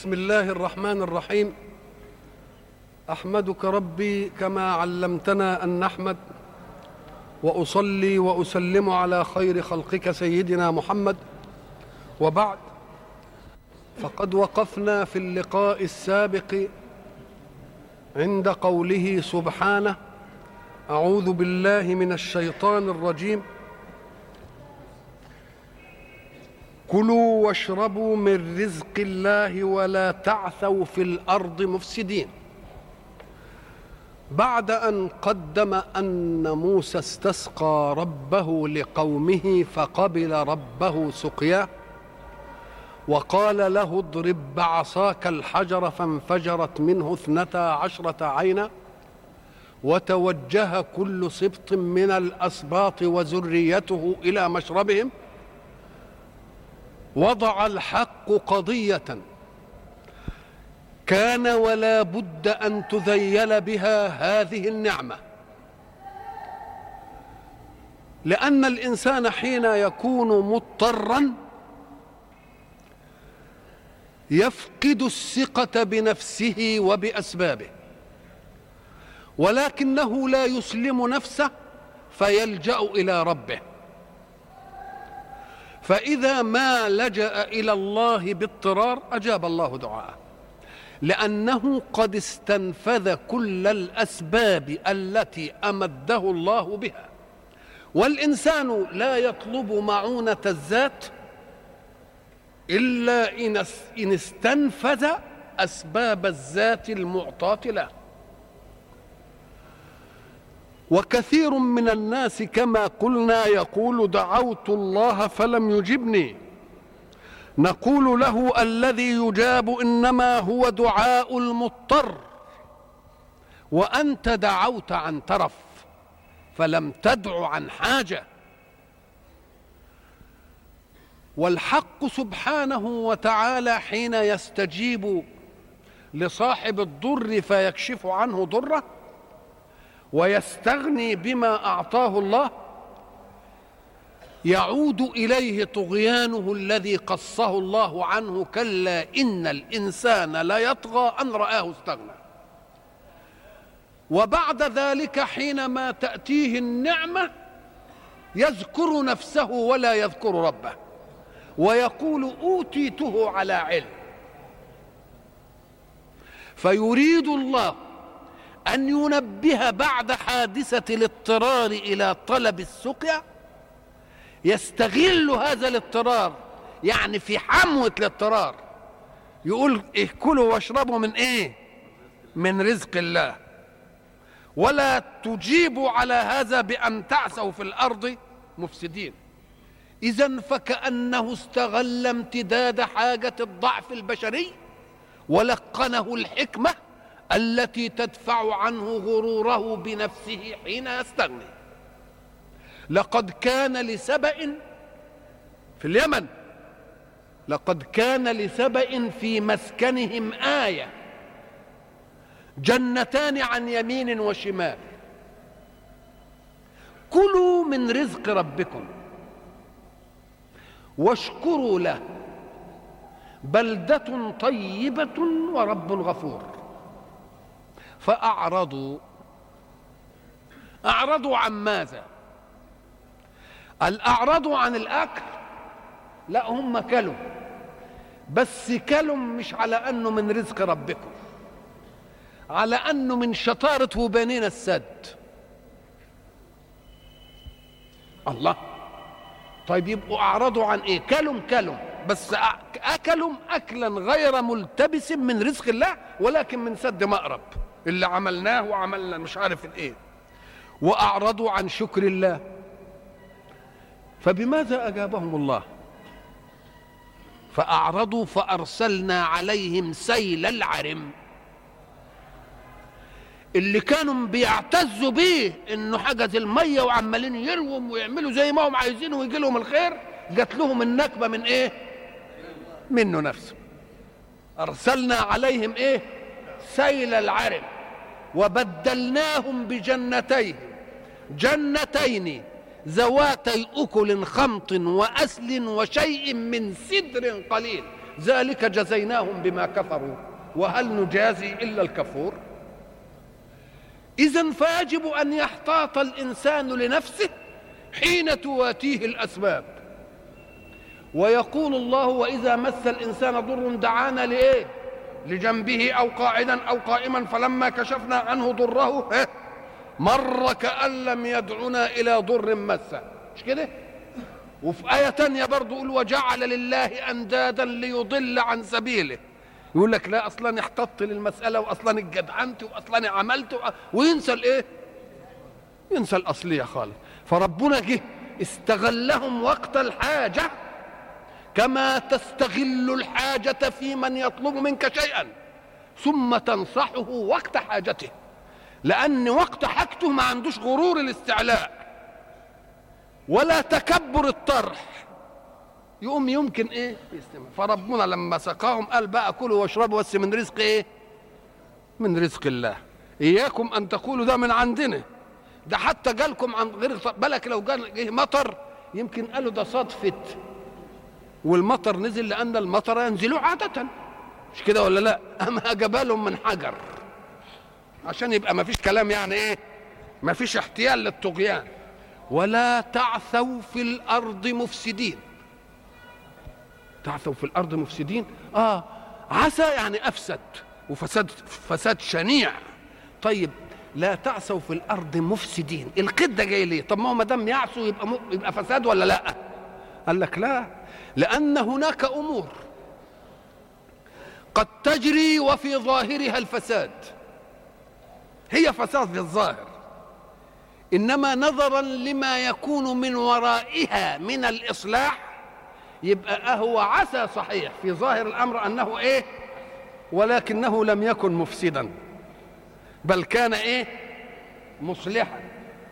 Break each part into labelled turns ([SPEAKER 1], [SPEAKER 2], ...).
[SPEAKER 1] بسم الله الرحمن الرحيم. أحمدك ربي كما علمتنا أن نحمد وأصلي وأسلم على خير خلقك سيدنا محمد. وبعد فقد وقفنا في اللقاء السابق عند قوله سبحانه أعوذ بالله من الشيطان الرجيم. كلوا واشربوا من رزق الله ولا تعثوا في الأرض مفسدين. بعد أن قدم أن موسى استسقى ربه لقومه فقبل ربه سقياه وقال له اضرب بعصاك الحجر فانفجرت منه اثنتا عشرة عينا وتوجه كل سبط من الأسباط وذريته إلى مشربهم وضع الحق قضية. كان ولا بد أن تذيل بها هذه النعمة. لأن الإنسان حين يكون مضطرا يفقد الثقة بنفسه وبأسبابه. ولكنه لا يسلم نفسه فيلجأ إلى ربه. فإذا ما لجأ إلى الله باضطرار أجاب الله دعاءه. لأنه قد استنفذ كل الأسباب التي أمده الله بها. والإنسان لا يطلب معونة الذات إلا إن استنفذ أسباب الذات المعطاة له. وكثير من الناس كما قلنا يقول دعوت الله فلم يجبني. نقول له الذي يجاب إنما هو دعاء المضطر. وأنت دعوت عن ترف فلم تدع عن حاجة. والحق سبحانه وتعالى حين يستجيب لصاحب الضر فيكشف عنه ضره ويستغني بما أعطاه الله يعود إليه طغيانه الذي قصه الله عنه كلا إن الإنسان ليطغى أن رآه استغنى. وبعد ذلك حينما تأتيه النعمة يذكر نفسه ولا يذكر ربه ويقول أوتيته على علم. فيريد الله أن ينبه بعد حادثة الاضطرار إلى طلب السقيا؟ يستغل هذا الاضطرار يعني في حموة الاضطرار يقول إيه كلوا واشربوا من إيه؟ من رزق الله. ولا تجيبوا على هذا بأن تعثوا في الأرض مفسدين. إذا فكأنه استغل امتداد حاجة الضعف البشري ولقنه الحكمة التي تدفع عنه غروره بنفسه حين يستغني. لقد كان لسبأ في اليمن. لقد كان لسبأ في مسكنهم آية. جنتان عن يمين وشمال. كلوا من رزق ربكم. واشكروا له. بلدة طيبة ورب غفور. فأعرضوا. أعرضوا عن ماذا؟ الأعرضوا عن الأكل. لا هم كلوا. بس كلوا مش على أنه من رزق ربكم. على أنه من شطارة وبنين السد. الله. طيب يبقوا أعرضوا عن إيه؟ كلوا كلوا. بس أكلوا أكلا غير ملتبس من رزق الله ولكن من سد مأرب. اللي عملناه وعملنا مش عارف الايه. وأعرضوا عن شكر الله. فبماذا أجابهم الله؟ فأعرضوا فأرسلنا عليهم سيل العرم. اللي كانوا بيعتزوا بيه إنه حاجة المية وعمالين يرووا ويعملوا زي ما هم عايزين ويجي لهم الخير جات لهم النكبة من إيه؟ منه نفسه. أرسلنا عليهم إيه؟ سيل العرم وبدلناهم بجنتين جنتين ذواتي أكل خمط وأسل وشيء من سدر قليل. ذلك جزيناهم بما كفروا. وهل نجازي إلا الكفور؟ اذا فيجب أن يحتاط الإنسان لنفسه حين تواتيه الأسباب. ويقول الله وإذا مس الإنسان ضر دعانا لإيه؟ لجنبه أو قاعدا أو قائما فلما كشفنا عنه ضره مر كأن لم يدعنا إلى ضر مسه. مش كده؟ وفي آية تانية برضه يقول وجعل لله أندادا ليضل عن سبيله. يقول لك لا أصلا احتطت للمسألة وأصلا اتجدعنت وأصلا عملت وينسى الإيه؟ ينسى الأصلية خالص. فربنا جه استغلهم وقت الحاجة كما تستغل الحاجة في من يطلب منك شيئا ثم تنصحه وقت حاجته. لأن وقت حاجته ما عندوش غرور الاستعلاء ولا تكبر الطرح. يقوم يمكن إيه؟ يستمع. فربنا لما سقاهم قال بقى كلوا واشربوا بس من رزق إيه؟ من رزق الله. إياكم أن تقولوا ده من عندنا. ده حتى جالكم عن غير بالك لو جه مطر يمكن قالوا ده صدفة. والمطر نزل لأن المطر ينزل عادة. مش كده ولا لا؟ أما جبالهم من حجر. عشان يبقى ما فيش كلام يعني إيه؟ ما فيش احتيال للطغيان. ولا تعثوا في الأرض مفسدين. تعثوا في الأرض مفسدين؟ آه عسى يعني أفسد وفساد فساد شنيع. طيب لا تعثوا في الأرض مفسدين. القد ده جاي ليه؟ طب ما هو ما دام يعثوا يبقى م... يبقى فساد ولا لا؟ قال لك لا. لأن هناك أمور قد تجري وفي ظاهرها الفساد. هي فساد في الظاهر إنما نظرا لما يكون من ورائها من الإصلاح يبقى هو عسى صحيح في ظاهر الأمر أنه إيه؟ ولكنه لم يكن مفسدا بل كان إيه؟ مصلحا.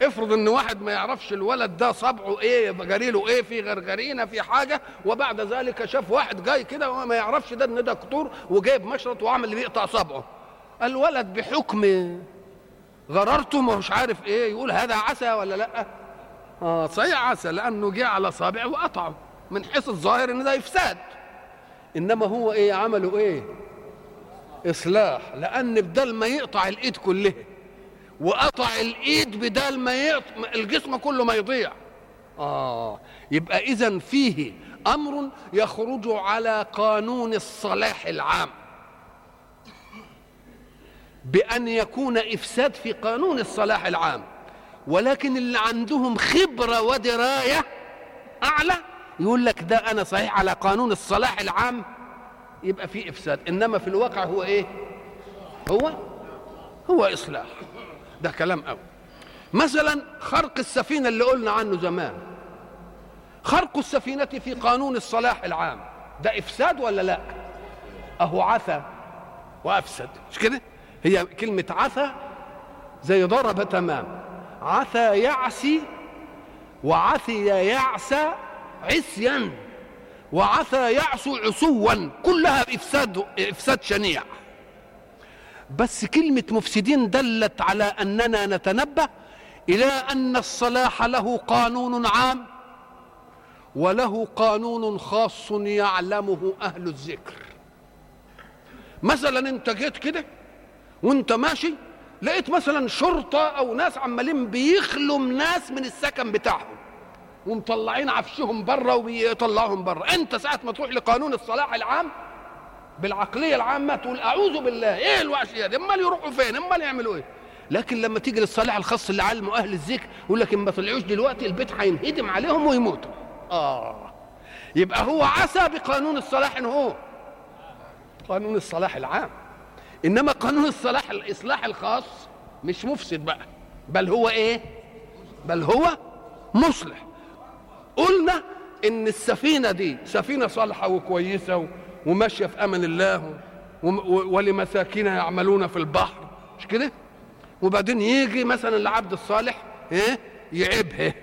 [SPEAKER 1] افرض ان واحد ما يعرفش الولد ده صبعه إيه جريله إيه في غرغرينة في حاجة وبعد ذلك شاف واحد جاي كده وما يعرفش ده ان ده كتور وجايب مشرط وعمل بيقطع صبعه. الولد بحكم غررته مش عارف إيه يقول هذا عسى ولا لأ؟ آه صحيح عسى لأنه جه على صابع وقطعه من حيث الظاهر إن ده إفساد. إنما هو إيه عمله إيه؟ إصلاح لأن بدل ما يقطع الإيد كلها وقطع الإيد بدل ما يقطع الجسم كله ما يضيع. آه يبقى اذا فيه أمر يخرج على قانون الصلاح العام. بأن يكون إفساد في قانون الصلاح العام. ولكن اللي عندهم خبرة ودراية أعلى يقول لك ده أنا صحيح على قانون الصلاح العام يبقى في إفساد. إنما في الواقع هو إيه؟ هو هو إصلاح. ده كلام أول مثلا خرق السفينة اللي قلنا عنه زمان. خرق السفينة في قانون الصلاح العام. ده إفساد ولا لا؟ أهو عثى. وأفسد. مش كده؟ هي كلمة عثى زي ضرب تمام. عثى يعسي وعثي يعسى عصيا. وعثى يعسو عسوا كلها إفساد إفساد شنيع. بس كلمة مفسدين دلت على أننا نتنبه إلى أن الصلاح له قانون عام وله قانون خاص يعلمه أهل الذكر. مثلا أنت جيت كده وأنت ماشي لقيت مثلا شرطة أو ناس عمالين بيخلوا ناس من السكن بتاعهم ومطلعين عفشهم بره وبيطلعهم بره أنت ساعة ما تروح لقانون الصلاح العام بالعقلية العامة تقول أعوذ بالله. إيه الوحشية دي؟ أمال يروحوا فين؟ أمال يعملوا إيه؟ لكن لما تيجي للصلاح الخاص اللي علمه أهل الذكر يقول لك إن ما طلعوش دلوقتي البيت هينهدم عليهم ويموتوا. آه. يبقى هو عسى بقانون الصلاح إن هو قانون الصلاح العام. إنما قانون الصلاح الاصلاح الخاص مش مفسد بقى. بل هو إيه؟ بل هو مصلح. قلنا إن السفينة دي سفينة صالحة وكويسة وماشية في أمان الله ولمساكين يعملون في البحر. مش كده؟ وبعدين يجي مثلا العبد الصالح إيه؟ يعيبها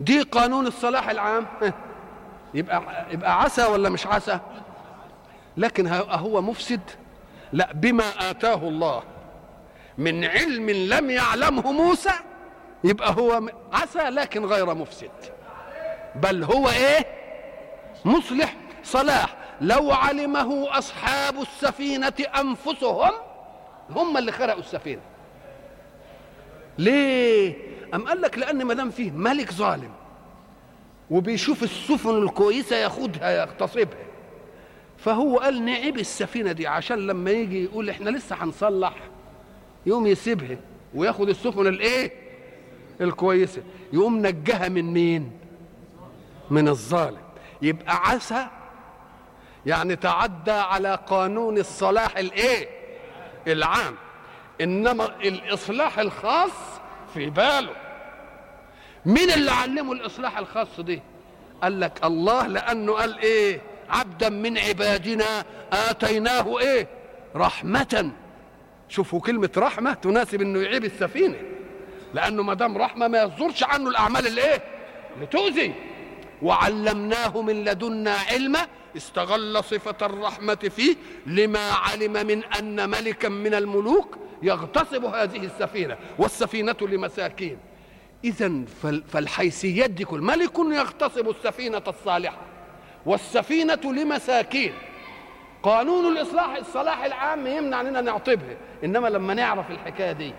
[SPEAKER 1] دي قانون الصلاح العام. يبقى يبقى عسى ولا مش عسى؟ لكن هو مفسد. لا بما آتاه الله من علم لم يعلمه موسى يبقى هو عسى لكن غير مفسد. بل هو إيه؟ مصلح. صلاح لو علمه أصحاب السفينة أنفسهم هم اللي خرقوا السفينة. ليه؟ أم قال لك لأن ما دام فيه ملك ظالم وبيشوف السفن الكويسة ياخدها يغتصبها. فهو قال نعيب السفينة دي عشان لما يجي يقول إحنا لسه هنصلح يقوم يسيبها وياخد السفن الإيه؟ الكويسة. يقوم نجها من مين؟ من الظالم. يبقى عسى يعني تعدى على قانون الصلاح الايه؟ العام. انما الاصلاح الخاص في باله. مين اللي علمه الاصلاح الخاص دي؟ قال لك الله لأنه قال إيه؟ عبدا من عبادنا آتيناه إيه؟ رحمة. شوفوا كلمة رحمة تناسب انه يعيب السفينة. لأنه ما دام رحمة ما يصدرش عنه الأعمال الايه؟ اللي تؤذي. وعلمناه من لدنا علما استغل صفة الرحمة فيه لما علم من أن ملكا من الملوك يغتصب هذه السفينة والسفينة لمساكين. إذا فالحيثيات دي كل ملك يغتصب السفينة الصالحة والسفينة لمساكين. قانون الإصلاح الصلاح العام يمنع أننا نعطبها إنما لما نعرف الحكاية دي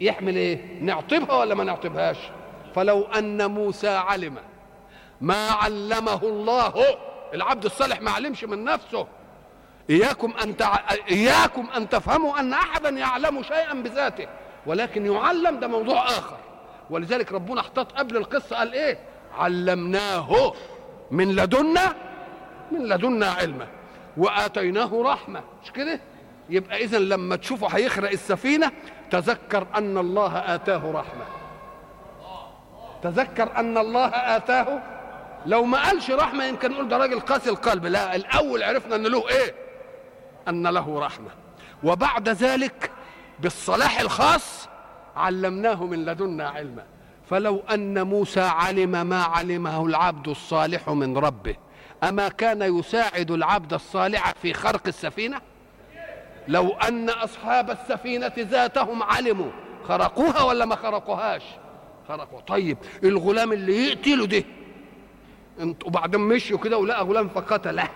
[SPEAKER 1] يحمل إيه؟ نعطبها ولا ما نعطبهاش؟ فلو أن موسى علم ما علمه الله. العبد الصالح ما علمش من نفسه. إياكم أن تع... إياكم أن تفهموا أن أحدا يعلم شيئا بذاته ولكن يعلم ده موضوع آخر. ولذلك ربنا احتاط قبل القصة قال إيه؟ علمناه من لدنا من لدنا علما وآتيناه رحمة. مش كده؟ يبقى إذا لما تشوفه هيخرق السفينة تذكر أن الله آتاه رحمة. تذكر أن الله آتاه لو ما قالش رحمة يمكن نقول ده راجل قاسي القلب. لا الأول عرفنا أن له إيه؟ أن له رحمة. وبعد ذلك بالصلاح الخاص علمناه من لدنا علما. فلو أن موسى علم ما علمه العبد الصالح من ربه أما كان يساعد العبد الصالح في خرق السفينة؟ لو أن أصحاب السفينة ذاتهم علموا خرقوها ولا ما خرقوهاش؟ خرقوا. طيب الغلام اللي يقتله ده وبعدين مشوا كده ولقى غلام فقتله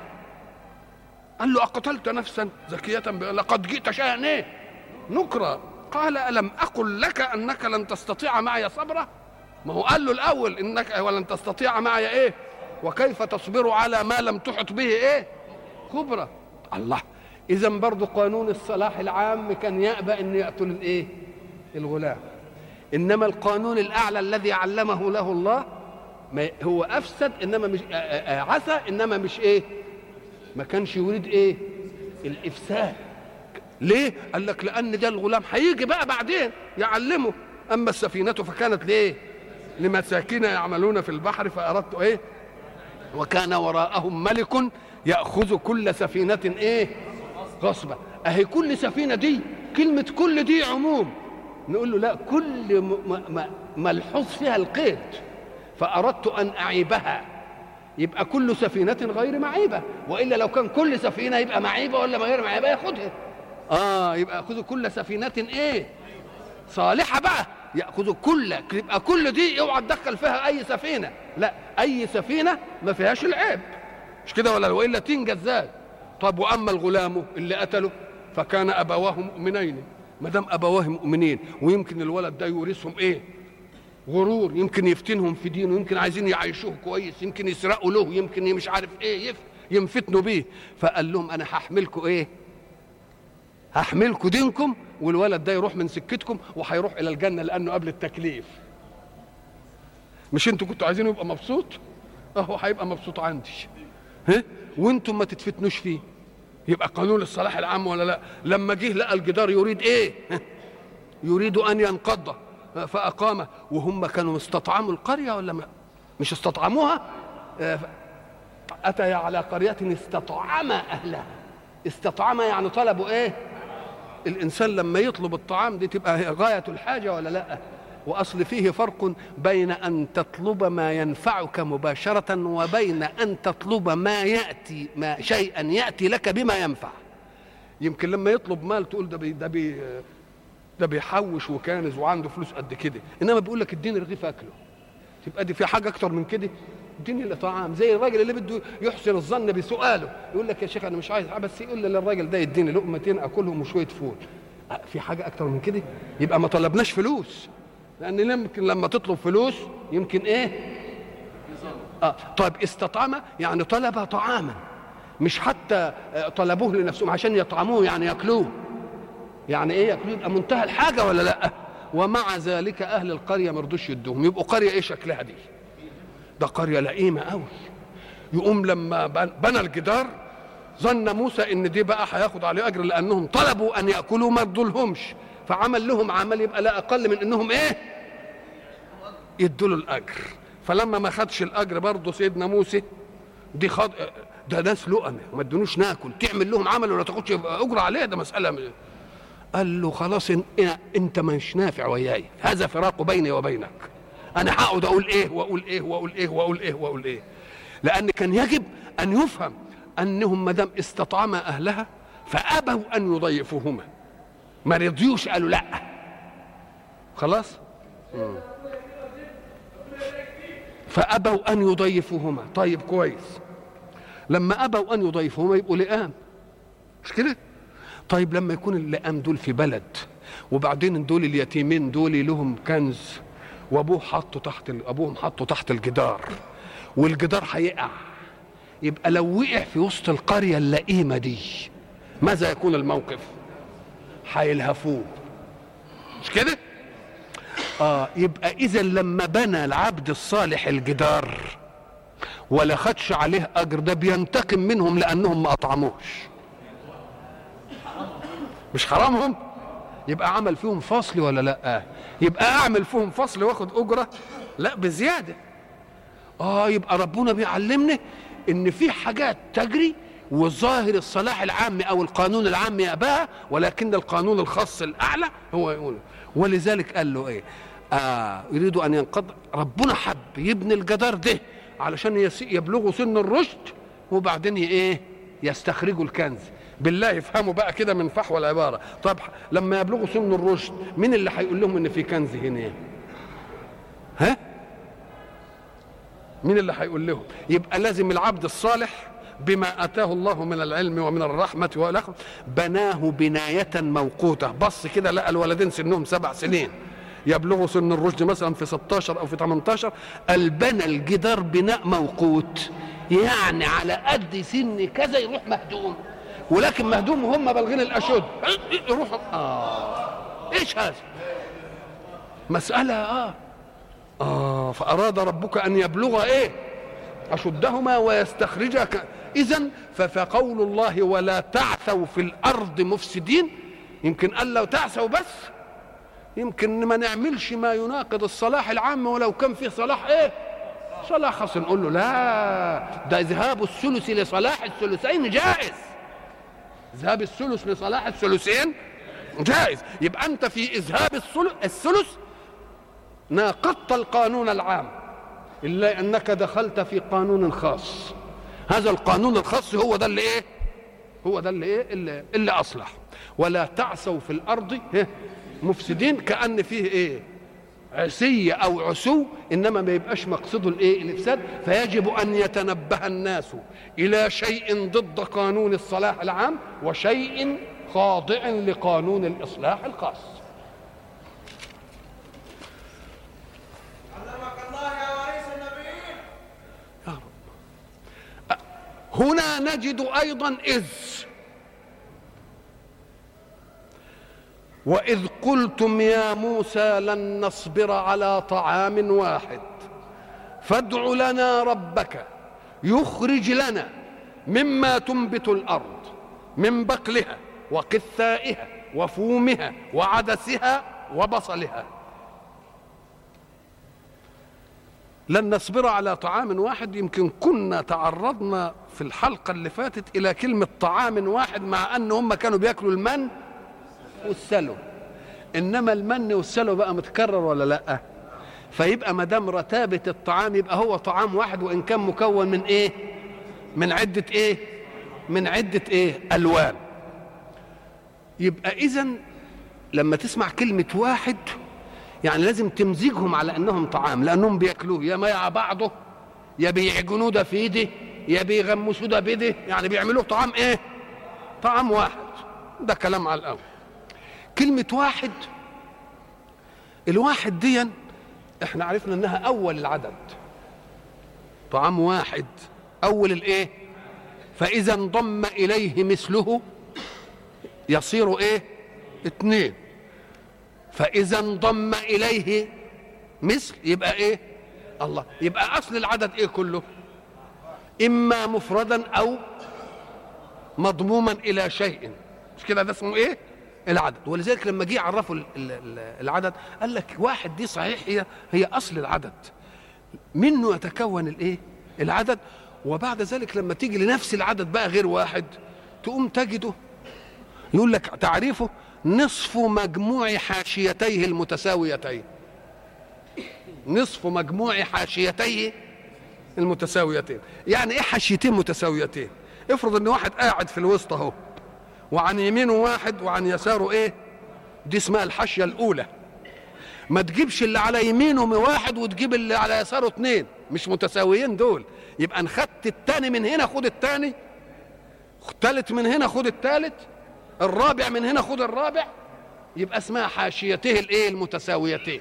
[SPEAKER 1] قال له أقتلت نفسا؟ زكية لقد جئت شيئا. إيه؟ نكرة. قال ألم أقل لك أنك لن تستطيع معي صبرا ما هو قال له الأول إنك ولن تستطيع معي إيه؟ وكيف تصبر على ما لم تحط به إيه؟ خبرة الله. إذا برضه قانون الصلاح العام كان يأبى أن يقتل الإيه؟ الغلام. إنما القانون الأعلى الذي علمه له الله ما هو أفسد إنما مش عسى إنما مش إيه ما كانش يريد إيه الإفساد ليه؟ قال لك لأن ده الغلام هيجي بقى بعدين يعلمه أما السفينة فكانت ليه؟ لمساكين يعملون في البحر فأردت إيه؟ وكان وراءهم ملك يأخذ كل سفينة إيه؟ غصبا أهي كل سفينة دي كلمة كل دي عموم نقول له لا كل ملحوظ فيها القيد فأردت أن أعيبها. يبقى كل سفينة غير معيبة. وإلا لو كان كل سفينة يبقى معيبة ولا غير معيبة ياخدها آه يبقى يأخذوا كل سفينة إيه؟ صالحة بقى. يأخذوا كل يبقى كل دي اوعى تدخل فيها أي سفينة. لا أي سفينة ما فيهاش العيب. مش كده ولا وإلا تنجز إزاي طب وأما الغلام اللي قتله؟ فكان أبواه مؤمنين. ما دام أبواه مؤمنين ويمكن الولد ده يورثهم إيه؟ غرور يمكن يفتنهم في دينه يمكن عايزين يعيشوه كويس يمكن يسرقوا له يمكن مش عارف إيه يف ينفتنوا بيه. فقال لهم أنا هحملكم إيه؟ هحملكم دينكم والولد ده يروح من سكتكم وهيروح إلى الجنة لأنه قبل التكليف. مش أنتوا كنتوا عايزينه يبقى مبسوط؟ أهو هيبقى مبسوط عندي. ها؟ وأنتم ما تتفتنوش فيه. يبقى قانون الصلاح العام ولا لا؟ لما جه لقى الجدار يريد إيه؟ يريد أن ينقض. فأقام. وهم كانوا استطعموا القرية ولا ما؟ مش استطعموها؟ أتى على قرية استطعم أهلها. استطعم يعني طلبوا إيه؟ الإنسان لما يطلب الطعام دي تبقى غاية الحاجة ولا لأ؟ وأصل فيه فرق بين أن تطلب ما ينفعك مباشرة وبين أن تطلب ما يأتي ما شيئا يأتي لك بما ينفع. يمكن لما يطلب مال تقول ده بي ده بي ده بيحوش وكانز وعنده فلوس قد كده. إنما بيقول لك اديني رغيف أكله. تبقى دي في حاجة أكتر من كده؟ اديني اللي طعام. زي الراجل اللي بده يحسن الظن بسؤاله. يقول لك يا شيخ أنا مش عايز بس يقول للراجل ده يديني لقمتين أكلهم وشوية فول. في حاجة أكتر من كده؟ يبقى ما طلبناش فلوس. لأن يمكن لما تطلب فلوس يمكن إيه؟ آه طيب استطعم يعني طلب طعاما. مش حتى طلبوه لنفسهم عشان يطعموه يعني يأكلوه. يعني إيه ياكلوه يبقى منتهى الحاجة ولا لأ؟ ومع ذلك أهل القرية ما رضوش يدوهم. يبقوا قرية إيه شكلها دي؟ ده قرية لئيمة قوي يقوم لما بنى الجدار ظن موسى إن دي بقى هياخد عليه أجر لأنهم طلبوا أن يأكلوا ما ادولهمش فعمل لهم عمل يبقى لا أقل من إنهم إيه؟ يدوا له الأجر. فلما ما خدش الأجر برضه سيدنا موسى دي خد ده ناس لقمه ما ادونوش ناكل. تعمل لهم عمل ولا تاخدش أجر عليه؟ ده مسألة قال له خلاص إن أنت مش نافع وياي. هذا فراق بيني وبينك. أنا هقعد أقول إيه وأقول إيه وأقول إيه وأقول إيه وأقول إيه. لأن كان يجب أن يفهم أنهم ما دام استطعما أهلها فأبوا أن يضيفوهما. ما رضيوش قالوا لأ. خلاص؟ فأبوا أن يضيفوهما. طيب كويس. لما أبوا أن يضيفوهما يبقوا لئام. مش كده؟ طيب لما يكون اللئام دول في بلد وبعدين دول اليتيمين دول لهم كنز وأبوه حطه تحت أبوهم حطه تحت الجدار والجدار هيقع يبقى لو وقع في وسط القرية اللئيمة دي ماذا يكون الموقف؟ هيلهفوه. مش كده؟ آه يبقى إذا لما بنى العبد الصالح الجدار ولا خدش عليه أجر ده بينتقم منهم لأنهم ما أطعموش. مش حرامهم؟ يبقى عمل فيهم فصل ولا لأ؟ يبقى أعمل فيهم فصل وآخد أجرة؟ لأ بزيادة. آه يبقى ربنا بيعلمنا إن في حاجات تجري وظاهر الصلاح العام أو القانون العام يأباها ولكن القانون الخاص الأعلى هو يقول ولذلك قال له إيه؟ آه يريد أن ينقض. ربنا حب يبني الجدار ده علشان يبلغوا سن الرشد وبعدين إيه؟ يستخرجوا الكنز. بالله يفهموا بقى كده من فحوى العبارة. طب لما يبلغوا سن الرشد مين اللي هيقول لهم إن في كنز هنا؟ ها؟ مين اللي هيقول لهم؟ يبقى لازم العبد الصالح بما أتاه الله من العلم ومن الرحمة والاخر بناه بناية موقوتة. بص كده لقى الولدين سنهم سبع سنين. يبلغوا سن الرشد مثلا في 16 أو في 18 قال بنى الجدار بناء موقوت. يعني على قد سن كذا يروح مهدوم. ولكن مهدوم وهم بالغين الأشد. يروح آه. إيش هذا؟ مسألة آه. آه فأراد ربك أن يبلغ إيه؟ أشدهما ويستخرجها اذا فقول الله ولا تعثوا في الأرض مفسدين. يمكن قال لو تعثوا بس يمكن ما نعملش ما يناقض الصلاح العام ولو كان في صلاح إيه؟ صلاح خاص. نقول له لا ده ذهاب الثلث لصلاح الثلثين جائز. ذهاب الثلث لصلاح الثلثين؟ جائز. يبقى أنت في إذهاب الثلث ناقضت القانون العام. إلا أنك دخلت في قانون خاص. هذا القانون الخاص هو ده اللي إيه؟ هو ده اللي إيه؟ اللي, اللي أصلح. ولا تعثوا في الأرض مفسدين كأن فيه إيه؟ عسية أو عسو إنما ما يبقاش مقصده الإيه؟ الإفساد. فيجب أن يتنبه الناس إلى شيء ضد قانون الصلاح العام وشيء خاضع لقانون الإصلاح الخاص. هنا نجد أيضا إذ وإذ قلتم يا موسى لن نصبر على طعام واحد. فادع لنا ربك يخرج لنا مما تنبت الأرض من بقلها وقثائها وفومها وعدسها وبصلها. لن نصبر على طعام واحد يمكن كنا تعرضنا في الحلقة اللي فاتت إلى كلمة طعام واحد مع أن هم كانوا بياكلوا المن والسلو. إنما المن والسلو بقى متكرر ولا لأ؟ فيبقى ما دام رتابة الطعام يبقى هو طعام واحد وإن كان مكون من إيه؟ من عدة إيه؟ من عدة إيه؟ ألوان. يبقى اذا لما تسمع كلمة واحد يعني لازم تمزجهم على أنهم طعام لأنهم بيأكلوه. يا مع بعضه يا بيعجنوه ده في إيده يا بيغمسوه ده بايده يعني بيعملوه طعام إيه؟ طعام واحد. ده كلام على الأول. كلمة واحد. الواحد دي إحنا عرفنا إنها أول العدد. طعام واحد. أول الإيه؟ فإذا انضم إليه مثله يصير إيه؟ اثنين. فإذا انضم إليه مثل يبقى إيه؟ الله. يبقى أصل العدد إيه كله؟ إما مفردا أو مضموما إلى شيء. مش كده؟ ده اسمه إيه؟ العدد. ولذلك لما جه يعرفوا العدد قال لك واحد دي صحيح هي هي أصل العدد. منه يتكون الإيه؟ العدد. وبعد ذلك لما تيجي لنفس العدد بقى غير واحد تقوم تجده يقول لك تعريفه نصف مجموع حاشيتيه المتساويتين. نصف مجموع حاشيتيه المتساويتين. يعني إيه حاشيتين متساويتين؟ افرض إن واحد قاعد في الوسط أهو. وعن يمينه واحد وعن يساره إيه؟ دي اسمها الحاشية الأولى. ما تجيبش اللي على يمينه واحد وتجيب اللي على يساره اثنين مش متساويين دول. يبقى ان خدت الثاني من هنا خد الثاني الثالث من هنا خد الثالث الرابع من هنا خد الرابع. يبقى اسمها حاشيته الايه؟ المتساويتين.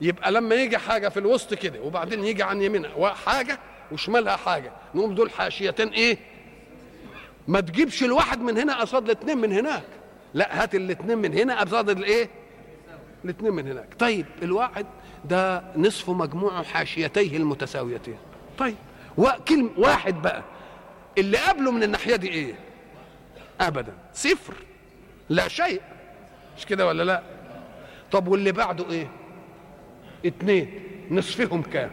[SPEAKER 1] يبقى لما يجي حاجة في الوسط كده وبعدين يجي عن يمينها حاجة وشمالها حاجة نقوم دول حاشيتين إيه؟ ما تجيبش الواحد من هنا قصاد الاثنين من هناك. لا هات الاثنين من هنا قصاد الايه؟ الاثنين من هناك. طيب الواحد ده نصف مجموع حاشيتيه المتساويتين. طيب وكلمة واحد بقى. اللي قبله من الناحية دي إيه؟ ابدا. صفر. لا شيء. مش كده ولا لا؟ طب واللي بعده إيه؟ اتنين. نصفهم كام؟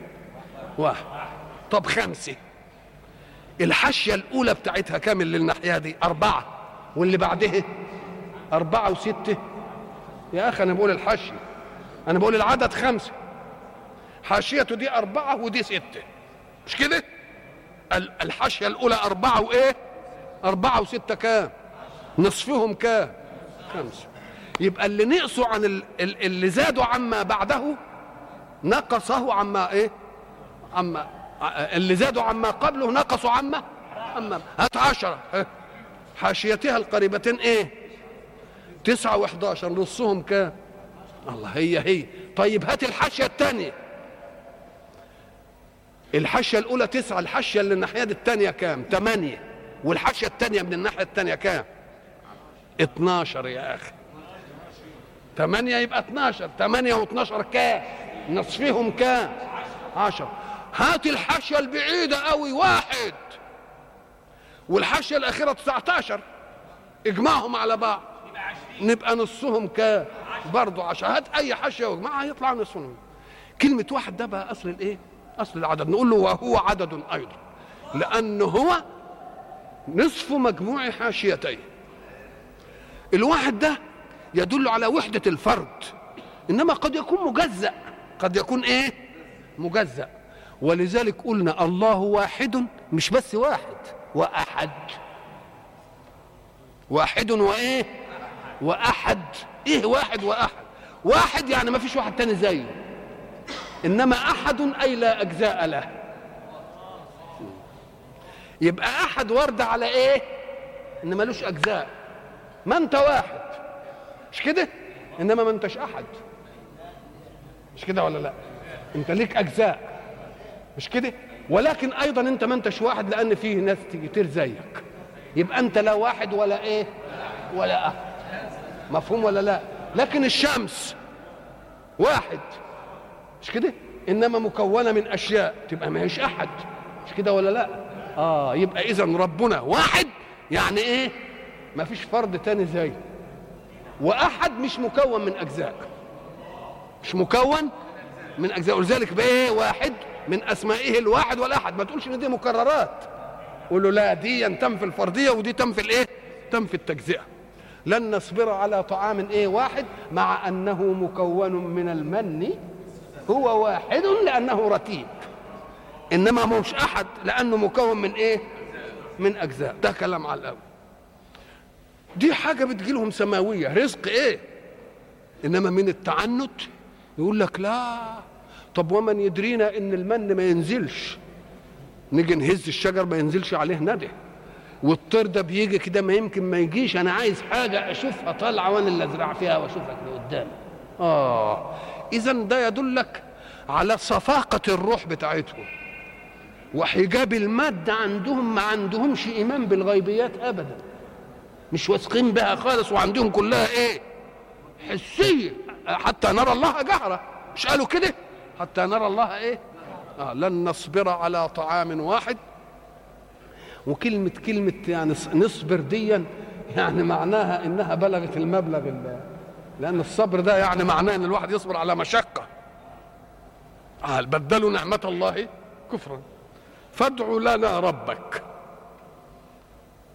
[SPEAKER 1] واحد. طب خمسة. الحاشية الأولى بتاعتها كام اللي الناحية دي أربعة. واللي بعدها؟ أربعة وستة. يا أخي أنا بقول الحاشية. أنا بقول العدد خمسة. حاشيته دي أربعة ودي ستة. مش كده؟ الحاشية الأولى أربعة وإيه؟ أربعة وستة كام؟ نصفهم كام؟ خمسة. يبقى اللي نقصوا عن اللي زادوا عما بعده نقصه عما إيه؟ عما اللي زادوا عما قبله نقصوا عما عما هات عشرة. حاشيتها القريبتين إيه؟ تسعة وحداشر نصهم كام؟ الله هي هي. طيب هات الحاشية الثانية. الحاشية الأولى تسعة الحاشية اللي الناحية الثانية كام؟ ثمانية. والحاشية الثانية من الناحية الثانية كام؟ 12 يا أخي. 8 يبقى 12 8 و12 كام؟ نصفهم كام؟ 10 هات الحاشية البعيدة قوي واحد. والحاشية الأخيرة 19 اجمعهم على بعض. نبقى نصهم كام برضه 10 هات أي حاشية واجمعها يطلع نصفهم كلمة واحد ده بقى أصل الإيه؟ أصل العدد. نقول له وهو عدد أيضا. لأنه هو نصف مجموع حاشيتين. الواحد ده يدل على وحدة الفرد. إنما قد يكون مجزأ. قد يكون إيه؟ مجزأ. ولذلك قلنا الله واحد مش بس واحد وأحد. واحد وإيه؟ وأحد. إيه واحد وأحد؟ واحد يعني ما فيش واحد تاني زيه. إنما أحد أي لا أجزاء له. يبقى أحد ورد على إيه؟ إن ملوش أجزاء. ما أنت واحد. مش كده؟ إنما ما أنتش أحد. مش كده ولا لا؟ أنت ليك أجزاء. مش كده؟ ولكن أيضا أنت ما أنتش واحد لأن فيه ناس كتير زيك. يبقى أنت لا واحد ولا إيه؟ ولا احد مفهوم ولا لا؟ لكن الشمس واحد. مش كده؟ إنما مكونة من أشياء تبقى ما هيش أحد. مش كده ولا لا؟ آه يبقى اذا ربنا واحد. يعني إيه؟ ما فيش فرد تاني زيه وأحد مش مكون من أجزاء. مش مكون من أجزاء. ولذلك بايه واحد. من أسمائه الواحد والاحد ما تقولش إن دي مكررات. قول له لا دي تنفي الفرديه ودي تنفي الإيه؟ تنفي التجزئة. لن نصبر على طعام إيه واحد مع أنه مكون من المن هو واحد لأنه رتيب. إنما مش أحد لأنه مكون من إيه؟ من أجزاء. ده كلام على الأول. دي حاجة بتجيلهم سماوية. رزق إيه؟ إنما من التعنت. يقول لك لا طب ومن يدرينا إن المن ما ينزلش؟ نيجي نهز الشجر ما ينزلش عليه ندى والطير ده بيجي كده ما يمكن ما يجيش. أنا عايز حاجة أشوفها طالعة وأنا اللي أزرع فيها واشوفها كده قدامي آه اذا ده يدلك على صفاقة الروح بتاعتهم. وحجاب الماده عندهم ما عندهمش إيمان بالغيبيات ابدا. مش واثقين بها خالص وعندهم كلها إيه؟ حسية. حتى نرى الله جهرة. مش قالوا كده؟ حتى نرى الله إيه؟ آه لن نصبر على طعام واحد. وكلمة كلمة يعني نصبر ديا يعني معناها إنها بلغت المبلغ اللي لأن الصبر ده يعني معناه إن الواحد يصبر على مشقة. آه بدلوا نعمة الله كفرا. فادع لنا ربك.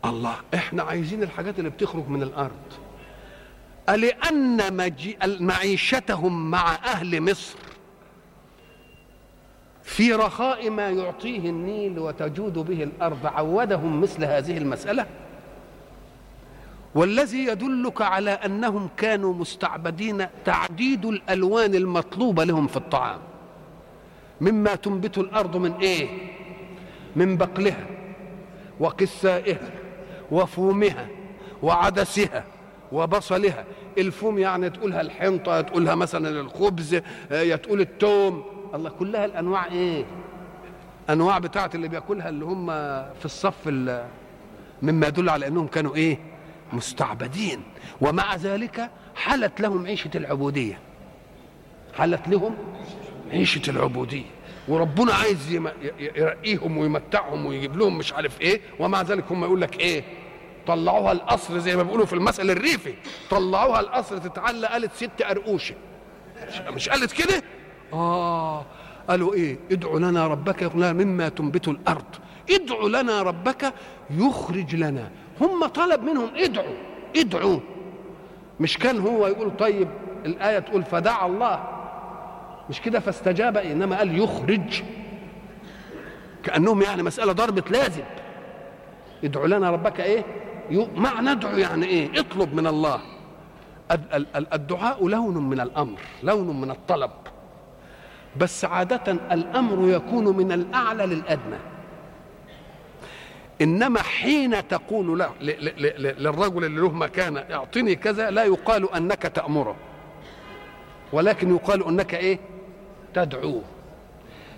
[SPEAKER 1] الله إحنا عايزين الحاجات اللي بتخرج من الأرض. مجي... معيشتهم مع أهل مصر في رخاء ما يعطيه النيل وتجود به الأرض عودهم مثل هذه المسألة؟ والذي يدلك على أنهم كانوا مستعبدين تعديد الألوان المطلوبة لهم في الطعام. مما تنبت الأرض من إيه؟ من بقلها وقسائها وفومها وعدسها وبصلها. الفوم يعني تقولها الحنطة تقولها مثلا الخبز يا تقول التوم. الله كلها الأنواع إيه؟ أنواع بتاعة اللي بياكلها اللي هم في الصف مما يدل على أنهم كانوا إيه؟ مستعبدين. ومع ذلك حلت لهم عيشة العبودية. حلت لهم عيشة العبودية. وربنا عايز يرقيهم ويمتعهم ويجيب لهم مش عارف إيه. ومع ذلك هم يقول لك إيه؟ طلعوها القصر زي ما بيقولوا في المثل الريفي. طلعوها القصر تتعلق قالت ست قرقوشة. مش قالت كده؟ آه. قالوا إيه؟ ادعوا لنا ربك يقول مما تنبت الأرض. ادعوا لنا ربك يخرج لنا. هم طلب منهم ادعوا ادعوا. مش كان هو يقول طيب الآية تقول فدعا الله. مش كده فاستجاب؟ إنما قال يخرج. كأنهم يعني مسألة ضربة لازم. ادعوا لنا ربك إيه؟ معنى ندعو يعني إيه؟ اطلب من الله. الدعاء لون من الأمر لون من الطلب. بس عادة الأمر يكون من الأعلى للأدنى. إنما حين تقول له للرجل اللي له مكانة اعطني كذا لا يقال أنك تأمره. ولكن يقال أنك إيه؟ تدعوه.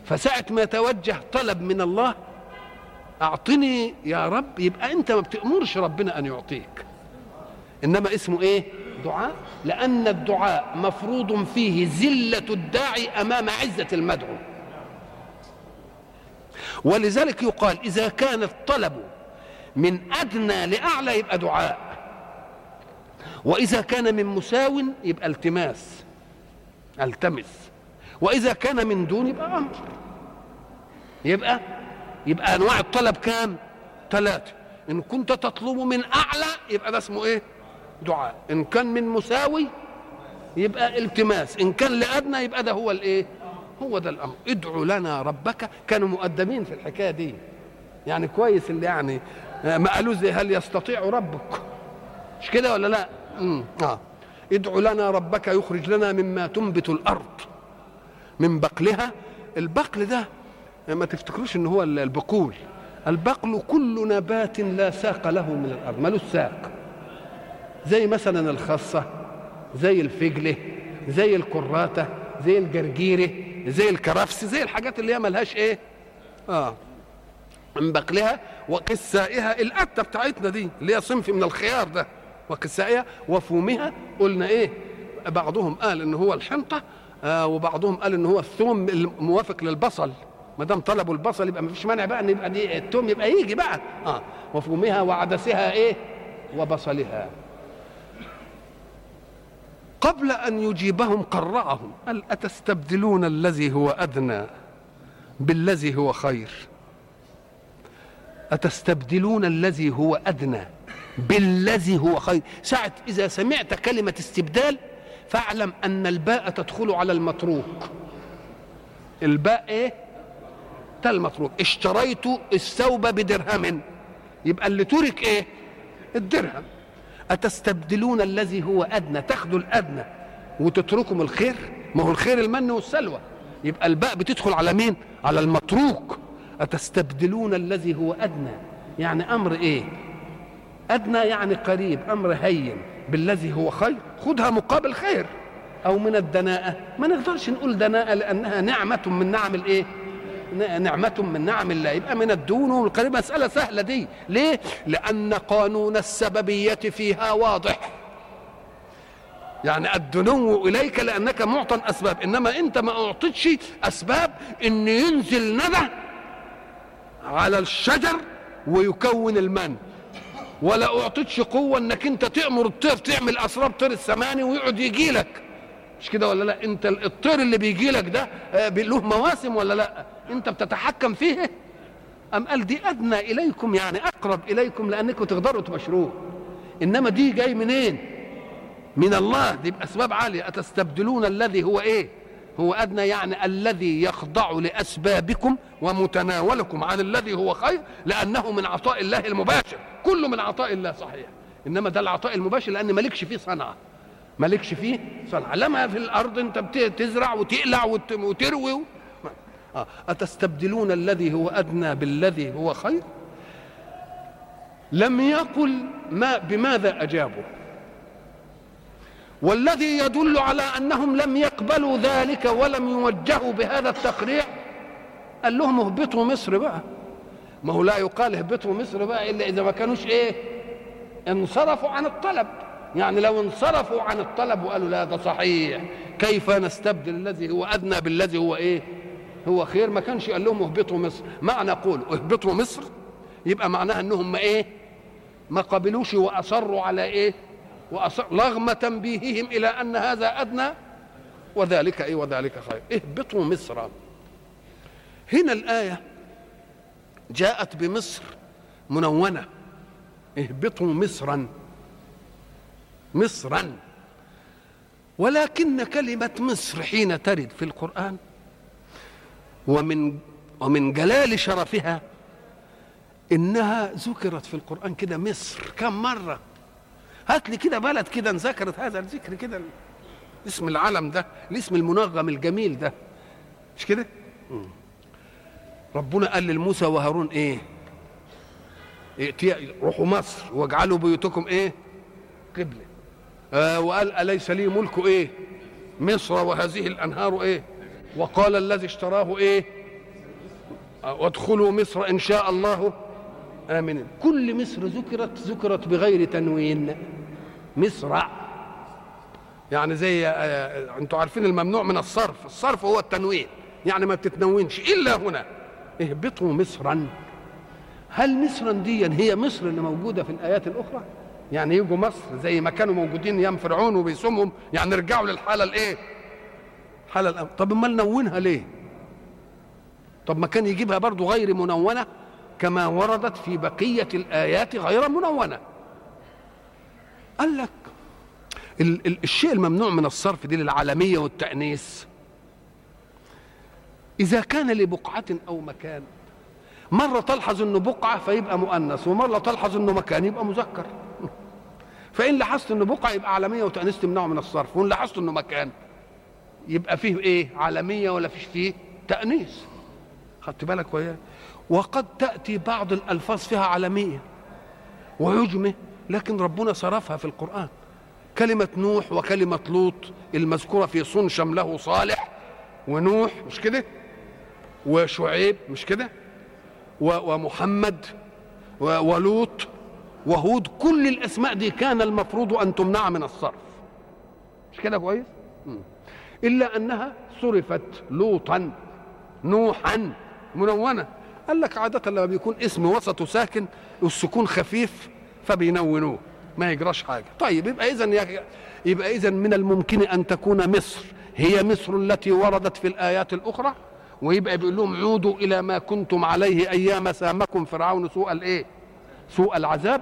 [SPEAKER 1] فساعة ما يتوجه طلب من الله أعطني يا رب. يبقى أنت ما بتأمرش ربنا أن يعطيك. إنما اسمه إيه؟ دعاء. لأن الدعاء مفروض فيه زلة الداعي أمام عزة المدعو. ولذلك يقال إذا كان الطلب من أدنى لأعلى يبقى دعاء. وإذا كان من مساو يبقى التماس التمس. وإذا كان من دون يبقى أمر. يبقى يبقى أنواع الطلب كام؟ ثلاثة. إن كنت تطلب من أعلى يبقى ده اسمه إيه؟ دعاء. إن كان من مساوي يبقى التماس. إن كان لأدنى يبقى ده هو الإيه؟ هو ده الأمر. ادعوا لنا ربك. كانوا مؤدبين في الحكاية دي. يعني كويس اللي يعني ما قالوا زي هل يستطيع ربك. مش كده ولا لا؟ آه. ادعوا لنا ربك يخرج لنا مما تنبت الأرض. من بقلها. البقل ده ما تفتكروش إن هو البقول. البقل كل نبات لا ساق له من الأرض. ملوش ساق. زي مثلا الخاصة زي الفجلة زي الكراتة زي الجرجيرة زي الكرفس زي الحاجات اللي هي ملهاش إيه؟ آه. من بقلها وقسائها القتة بتاعتنا دي اللي هي صنف من الخيار ده. وقسائها وفومها قلنا إيه؟ بعضهم قال إن هو الحنطة آه وبعضهم قال إن هو الثوم الموافق للبصل. ما دام طلبوا البصل يبقى ما فيش مانع بقى إن يبقى دي الثوم يبقى يجي بقى. آه. وفومها وعدسها إيه؟ وبصلها. قبل أن يجيبهم قرعهم قال أتستبدلون الذي هو أدنى بالذي هو خير؟ أتستبدلون الذي هو أدنى بالذي هو خير؟ ساعة إذا سمعت كلمة استبدال فاعلم أن الباء تدخل على المتروك. الباء إيه؟ المتروك اشتريت الثوب بدرهم. يبقى اللي ترك إيه؟ الدرهم. أتستبدلون الذي هو أدنى؟ تاخذوا الأدنى وتتركوا الخير؟ ما هو الخير المن والسلوى. يبقى الباء بتدخل على مين؟ على المتروك. أتستبدلون الذي هو أدنى؟ يعني أمر إيه؟ أدنى يعني قريب أمر هين بالذي هو خير. خدها مقابل خير. أو من الدناءة. ما نقدرش نقول دناءة لأنها نعمة من نعم الإيه؟ نعمة من نعم الله. يبقى من الدون والقريب مسألة سهلة دي. ليه؟ لأن قانون السببية فيها واضح. يعني الدنو إليك لأنك معطى أسباب إنما أنت ما أعطيتش أسباب إن ينزل ندى على الشجر ويكون المن. ولا أعطيتش قوة إنك أنت تأمر الطير تعمل أسراب طير السماني ويقعد يجي لك مش كده ولا لا؟ أنت الطير اللي بيجي لك ده له مواسم ولا لا؟ انت بتتحكم فيه ام قال دي ادنى اليكم يعني اقرب اليكم لانكم تقدروا تبشروه؟ انما دي جاي منين؟ من الله. دي باسباب عالية. أتستبدلون الذي هو إيه؟ هو أدنى يعني الذي يخضع لأسبابكم ومتناولكم عن الذي هو خير لأنه من عطاء الله المباشر. كله من عطاء الله صحيح. إنما ده العطاء المباشر لأن مالكش فيه صنعة. مالكش فيه صنعة. لما في الأرض أنت بتزرع وتقلع وتروي آه. أتستبدلون الذي هو أدنى بالذي هو خير؟ لم يقل ما بماذا أجابوا؟ والذي يدل على أنهم لم يقبلوا ذلك ولم يوجهوا بهذا التقريع قال لهم اهبطوا مصر بقى. ما هو لا يقال اهبطوا مصر بقى إلا إذا ما كانوش إيه؟ انصرفوا عن الطلب. يعني لو انصرفوا عن الطلب وقالوا لا ده صحيح. كيف نستبدل الذي هو أدنى بالذي هو إيه؟ هو خير ما كانش قال لهم اهبطوا مصر. معنى قول اهبطوا مصر؟ يبقى معناها انهم ما إيه؟ ما قبلوش واصروا على إيه؟ وأصر رغم تنبيههم إلى أن هذا أدنى. وذلك إيه؟ وذلك خير. اهبطوا مصر. هنا الآية جاءت بمصر منونة. اهبطوا مصرا. مصرا. ولكن كلمة مصر حين ترد في القرآن ومن ومن جلال شرفها إنها ذكرت في القرآن كده مصر كم مرة. هات لي كده بلد كده ذكرت هذا الذكر كده. اسم العلم ده الاسم المنغم الجميل ده. مش كده؟ ربنا قال للموسى وهارون إيه؟ روحوا مصر واجعلوا بيوتكم إيه؟ قبلة. آه وقال أليس لي ملك إيه؟ مصر وهذه الأنهار إيه؟ وقال الذي اشتراه آه وادخلوا مصر إن شاء الله. آمنين كل مصر ذكرت ذكرت بغير تنوين. مصر. يعني زي آه أنتوا عارفين الممنوع من الصرف. الصرف هو التنوين. يعني ما بتتنونش إلا هنا. اهبطوا مصرا. هل مصرا دي هي مصر اللي موجودة في الآيات الأخرى؟ يعني يجوا مصر زي ما كانوا موجودين أيام فرعون وبيسومهم. يعني رجعوا للحالة الإيه؟ الحاله الأم. طب أمال نونها ليه؟ طب ما كان يجيبها برضو غير منونة كما وردت في بقية الآيات غير منونة. قال لك ال- ال- الشيء الممنوع من الصرف دي للعالمية والتأنيث إذا كان لبقعة أو مكان مرة تلحظ إنه بقعة فيبقى مؤنث ومرة تلحظ إنه مكان يبقى مذكر فإن لاحظت إنه بقعة يبقى عالمية وتأنيث تمنعه من الصرف وإن لاحظت إنه مكان يبقى فيه إيه؟ عالمية ولا فيش فيه؟ تأنيث. خدت بالك وياه وقد تأتي بعض الألفاظ فيها عالمية وعجمة لكن ربنا صرفها في القرآن. كلمة نوح وكلمة لوط المذكورة في صن شمله صالح ونوح مش كده؟ وشعيب مش كده؟ ومحمد ولوط وهود كل الأسماء دي كان المفروض أن تمنع من الصرف. مش كده كويس إلا أنها صرفت لوطا نوحا منونة. قال لك عادة لما بيكون اسم وسطه ساكن والسكون خفيف فبينونوه ما يجراش حاجة. طيب يبقى اذا يبقى اذا من الممكن أن تكون مصر هي مصر التي وردت في الآيات الأخرى؟ ويبقى بيقول لهم عودوا إلى ما كنتم عليه أيام سامكم فرعون سوء الإيه؟ سوء العذاب.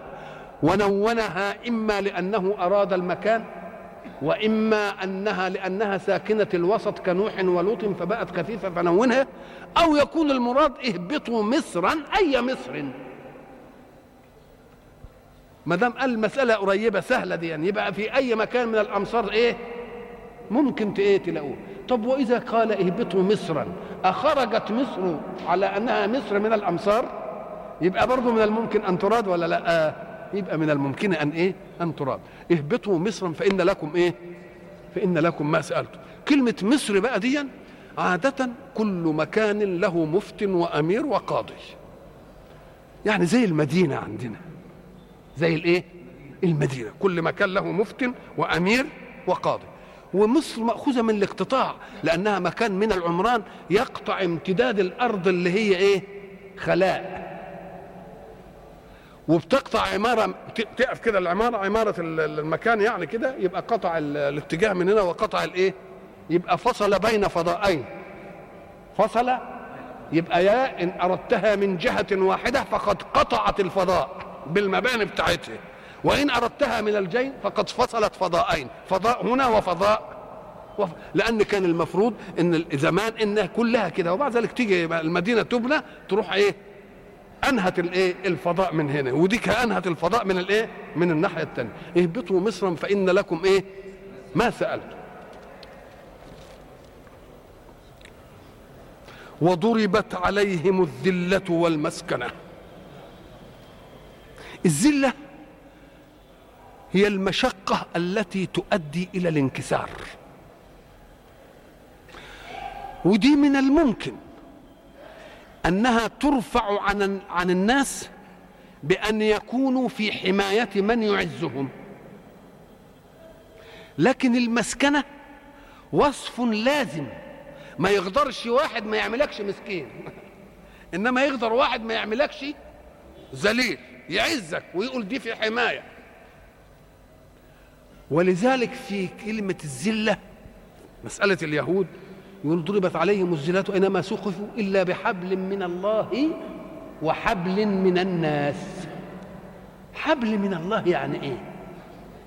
[SPEAKER 1] ونونها إما لأنه أراد المكان وإما أنها لأنها ساكنة الوسط كنوح ولوط فبقت خفيفة فنونها أو يكون المراد اهبطوا مصرا أي مصر. ما دام قال المساله قريبة سهلة دي يعني يبقى في أي مكان من الأمصار إيه؟ ممكن إيه تلاقوه طب وإذا قال اهبطوا مصرا أخرجت مصر على أنها مصر من الأمصار؟ يبقى برضه من الممكن أن تراد ولا لأ؟ آه يبقى من الممكن أن إيه؟ أن تراد اهبطوا مصرا فإن لكم إيه؟ فإن لكم ما سألتم. كلمة مصر بقى دي عادة كل مكان له مفت وأمير وقاضي. يعني زي المدينة عندنا. زي الإيه؟ المدينة. كل مكان له مفت وأمير وقاضي. ومصر مأخوذة من الاقتطاع لأنها مكان من العمران يقطع امتداد الأرض اللي هي إيه؟ خلاء. وبتقطع عمارة تقف كده العمارة عمارة المكان يعني كده يبقى قطع الاتجاه من هنا وقطع الإيه؟ يبقى فصل بين فضائين. فصل يبقى يا إن أردتها من جهة واحدة فقد قطعت الفضاء بالمباني بتاعتها. وإن أردتها من الجين فقد فصلت فضاءين فضاء هنا وفضاء وف... لأن كان المفروض إن زمان إنها كلها كده. وبعد ذلك تيجي المدينة تبنى تروح إيه؟ أنهت الإيه؟ الفضاء من هنا. ودي كأنهت الفضاء من الإيه؟ من الناحية الثانية اهبطوا مصرا فإن لكم إيه؟ ما سألتم. وضربت عليهم الذلة والمسكنة. الذلة هي المشقة التي تؤدي إلى الانكسار. ودي من الممكن. أنها ترفع عن عن الناس بأن يكونوا في حماية من يعزهم. لكن المسكنة وصف لازم. ما يقدرش واحد ما يعملكش مسكين. إنما يقدر واحد ما يعملكش ذليل يعزك ويقول دي في حماية. ولذلك في كلمة الذلة مسألة اليهود يقول ضربت عليهم الذلات أينما سقفوا إلا بحبل من الله وحبل من الناس. حبل من الله يعني إيه؟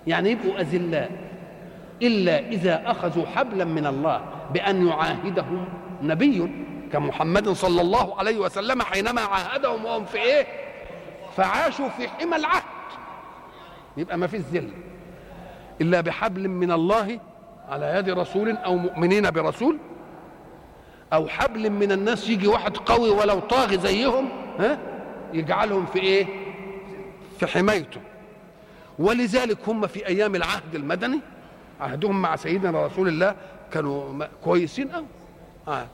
[SPEAKER 1] يعني يبقوا أذلاء. إلا إذا أخذوا حبلا من الله بأن يعاهدهم نبي كمحمد صلى الله عليه وسلم حينما عاهدهم وهم في إيه؟ فعاشوا في حمى العهد. يبقى ما فيش ذل إلا بحبل من الله على يد رسول أو مؤمنين برسول أو حبل من الناس يجي واحد قوي ولو طاغي زيهم ها؟ يجعلهم في إيه؟ في حمايته. ولذلك هم في أيام العهد المدني عهدهم مع سيدنا رسول الله كانوا كويسين قوي آه.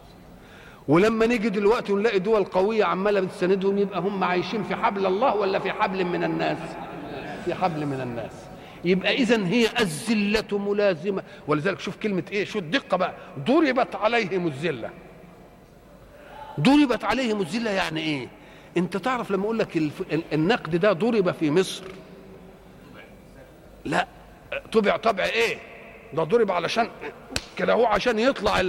[SPEAKER 1] ولما نيجي دلوقتي ونلاقي دول قوية عمالة بتساندهم يبقى هم عايشين في حبل الله ولا في حبل من الناس؟ في حبل من الناس. يبقى اذا هي الذلة ملازمة. ولذلك شوف كلمة إيه شو الدقه بقى. ضربت عليهم الذلة. ضربت عليهم الذله يعني إيه؟ أنت تعرف لما أقول لك النقد ده ضرب في مصر. لا طبع طبع إيه؟ ده ضرب علشان كده هو عشان يطلع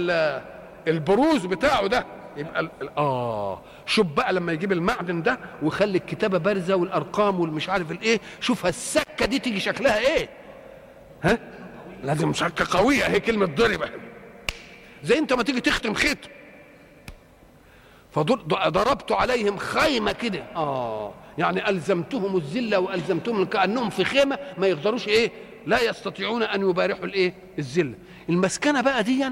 [SPEAKER 1] البروز بتاعه ده. يبقى آه. شوف بقى لما يجيب المعدن ده ويخلي الكتابة بارزة والأرقام والمش عارف الإيه. شوف السكه دي تيجي شكلها إيه؟ ها؟ لازم سكه قوية. هي كلمة ضربة. زي أنت ما تيجي تختم ختم فضربت عليهم خيمة كده. آه. يعني ألزمتهم الذلة وألزمتهم كأنهم في خيمة ما يقدروش إيه لا يستطيعون أن يبارحوا الإيه الذلة. المسكنة بقى دي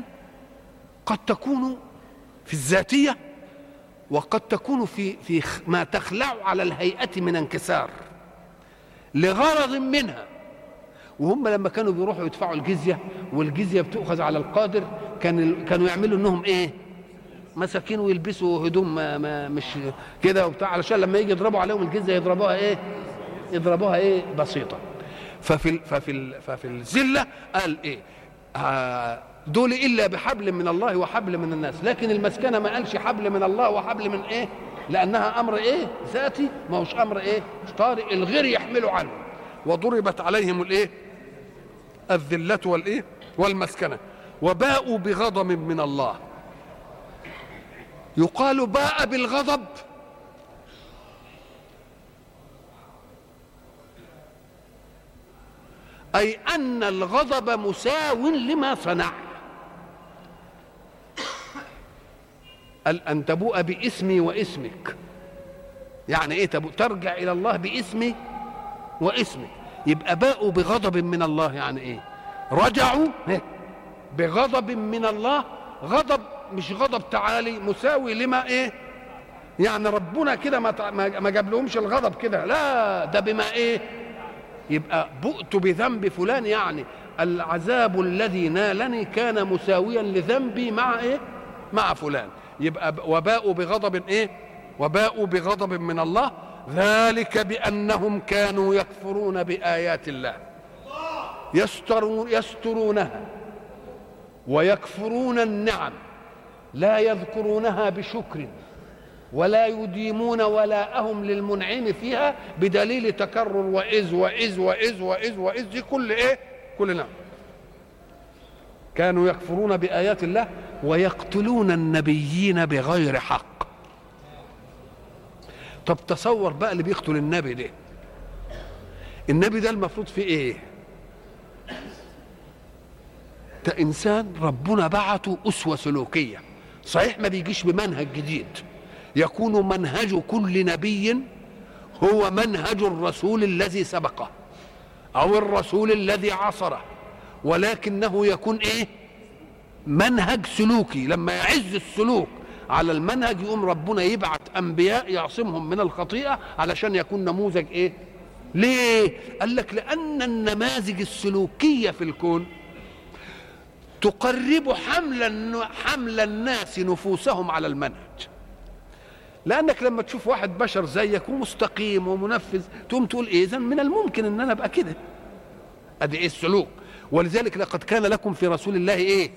[SPEAKER 1] قد تكون في الذاتية وقد تكون في في ما تخلع على الهيئة من انكسار لغرض منها. وهم لما كانوا بيروحوا يدفعوا الجزية والجزية بتؤخذ على القادر كان كانوا يعملوا إنهم إيه مساكين ويلبسوا هدوم ما ما مش كده وبتاع علشان لما يجي يضربوا عليهم الجزية يضربوها إيه؟ يضربوها إيه؟ بسيطة. ففي ففي ففي الذله قال إيه؟ آه دول إلا بحبل من الله وحبل من الناس. لكن المسكنة ما قالش حبل من الله وحبل من إيه؟ لأنها أمر إيه؟ ذاتي. ما هوش أمر إيه؟ طارئ. الغير يحمله عنه. وضربت عليهم الإيه؟ الذلة والإيه؟ والمسكنة. وباءوا بغضب من الله. يقال باء بالغضب. أي أن الغضب مساو لما صنع. أن تبوء باسمي واسمك. يعني إيه تبوء؟ ترجع إلى الله باسمي واسمك. يبقى باءوا بغضب من الله يعني إيه؟ رجعوا بغضب من الله. غضب مش غضب تعالي مساوي لما إيه؟ يعني ربنا كده ما ما جاب لهمش الغضب كده. لا ده بما إيه؟ يبقى بؤت بذنب فلان يعني. العذاب الذي نالني كان مساويا لذنبي مع إيه؟ مع فلان. يبقى وباءوا بغضب إيه؟ وباءوا بغضب من الله. ذلك بأنهم كانوا يكفرون بآيات الله. يسترون يسترونها. ويكفرون النعم. لا يذكرونها بشكر ولا يديمون ولاءهم للمنعم فيها بدليل تكرر وإذ وإذ وإذ وإذ وإذ دي كل إيه؟ كل نعم. كانوا يكفرون بآيات الله ويقتلون النبيين بغير حق. طب تصور بقى اللي بيقتل النبي ده. النبي ده المفروض في إيه؟ ده إنسان ربنا بعته أسوة سلوكية. صحيح ما بيجيش بمنهج جديد. يكون منهج كل نبي هو منهج الرسول الذي سبقه أو الرسول الذي عصره ولكنه يكون إيه؟ منهج سلوكي. لما يعز السلوك على المنهج يقوم ربنا يبعت أنبياء يعصمهم من الخطيئة علشان يكون نموذج إيه؟ ليه؟ قال لك لأن النماذج السلوكية في الكون تقرب حمل حمل الناس نفوسهم على المنهج. لأنك لما تشوف واحد بشر زيك ومستقيم ومنفذ تقوم تقول إيه اذا من الممكن إن أنا أبقى كده. ادي إيه السلوك؟ ولذلك لقد كان لكم في رسول الله إيه؟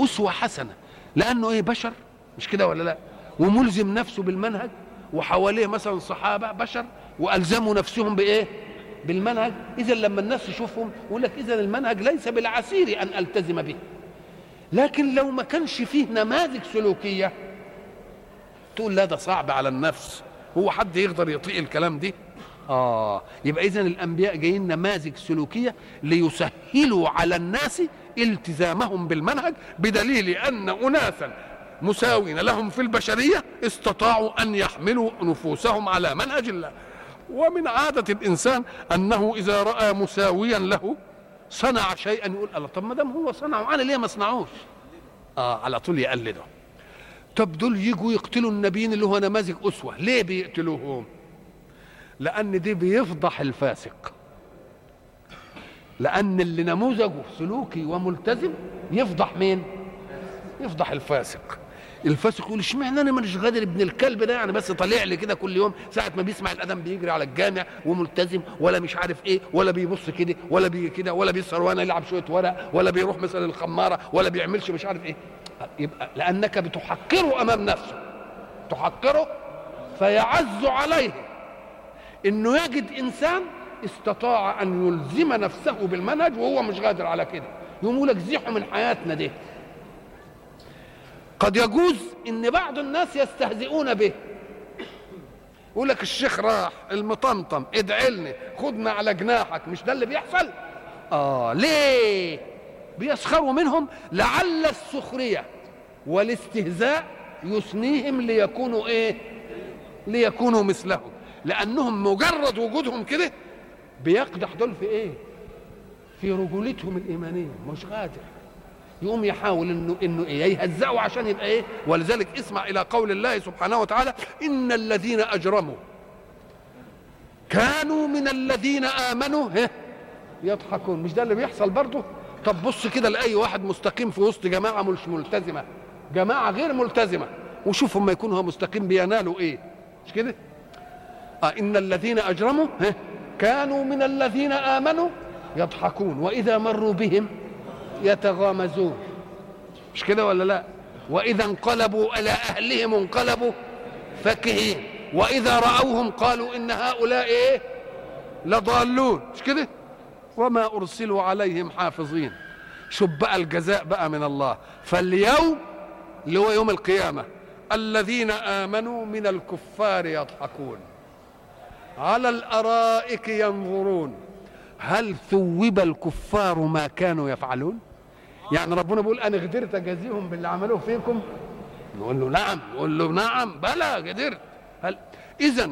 [SPEAKER 1] أسوة حسنة. لأنه إيه بشر؟ مش كده ولا لا؟ وملزم نفسه بالمنهج وحواليه مثلا صحابة بشر وألزموا نفسهم بإيه؟ بالمنهج. اذا لما الناس تشوفهم يقول لك اذا المنهج ليس بالعسير أن ألتزم به. لكن لو ما كانش فيه نماذج سلوكية. تقول لا ده صعب على النفس. هو حد يقدر يطيق الكلام دي؟ آه. يبقى اذا الأنبياء جايين نماذج سلوكية ليسهلوا على الناس التزامهم بالمنهج بدليل أن اناسا مساوين لهم في البشرية استطاعوا أن يحملوا نفوسهم على منهج الله. ومن عادة الإنسان أنه إذا رأى مساويا له صنع شيئا يقول الله طب ما دام هو صنعه أنا ليه ما اصنعوش آه على طول يقلده. طب دول يجوا يقتلوا النبيين اللي هو نماذج أسوة ليه بيقتلوهم؟ لأن دي بيفضح الفاسق. لأن اللي نموذجه سلوكي وملتزم يفضح مين؟ يفضح الفاسق. الفاسق يقول اشمعنى أنا مش غادر ابن الكلب ده؟ يعني بس طالع لي كده كل يوم ساعة ما بيسمع الأذان بيجري على الجامع وملتزم ولا مش عارف إيه ولا بيبص كده ولا بي كده ولا بيسهر وأنا يلعب شوية ورق ولا بيروح مثلا الخمارة ولا بيعملش مش عارف إيه. يبقى لأنك بتحقره أمام نفسه. تحقره فيعز عليه. إنه يجد إنسان استطاع أن يلزم نفسه بالمنهج وهو مش قادر على كده. يقوم لك زيحوا من حياتنا دي. قد يجوز إن بعض الناس يستهزئون به. يقول لك الشيخ راح المطمطم ادعي لنا خدنا على جناحك مش ده اللي بيحصل؟ آه ليه؟ بيسخروا منهم لعل السخرية والاستهزاء يثنيهم ليكونوا إيه؟ ليكونوا مثلهم. لأنهم مجرد وجودهم كده بيقدح دول في إيه؟ في رجولتهم الإيمانية مش قادر. يقوم يحاول انه إنه إيه؟ يهزأوا عشان يبقى إيه؟ ولذلك اسمع إلى قول الله سبحانه وتعالى إن الذين أجرموا كانوا من الذين آمنوا يضحكون. مش ده اللي بيحصل برضه؟ طب بص كده لأي واحد مستقيم في وسط جماعة مش ملتزمة. جماعة غير ملتزمة. وشوف هم يكون هو مستقيم بينالوا إيه. مش كده؟ آه إن الذين أجرموا كانوا من الذين آمنوا يضحكون. وإذا مروا بهم يتغامزون. مش كده ولا لا؟ وإذا انقلبوا إلى أهلهم انقلبوا فكهين. وإذا رأوهم قالوا إن هؤلاء إيه؟ لضالون. مش كده؟ وما أرسلوا عليهم حافظين. شوف بقى الجزاء بقى من الله. فاليوم اللي هو يوم القيامة الذين آمنوا من الكفار يضحكون. على الأرائك ينظرون. هل ثوب الكفار ما كانوا يفعلون؟ يعني ربنا بيقول أنا قدرت أجازيهم باللي عملوه فيكم؟ نقول له نعم نقول له نعم بلى قدرت. هل اذا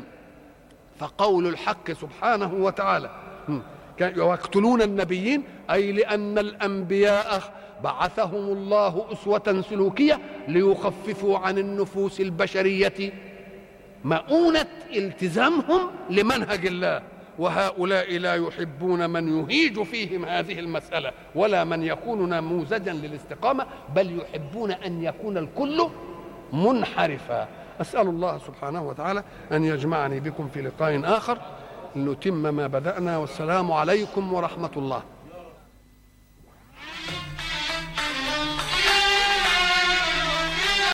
[SPEAKER 1] فقول الحق سبحانه وتعالى يقتلون النبيين أي لأن الأنبياء بعثهم الله أسوة سلوكية ليخففوا عن النفوس البشرية مؤونة التزامهم لمنهج الله. وهؤلاء لا يحبون من يهيج فيهم هذه المسألة ولا من يكون نموذجا للاستقامة بل يحبون أن يكون الكل منحرفا. أسأل الله سبحانه وتعالى أن يجمعني بكم في لقاء آخر. نتم ما بدأنا والسلام عليكم ورحمة الله.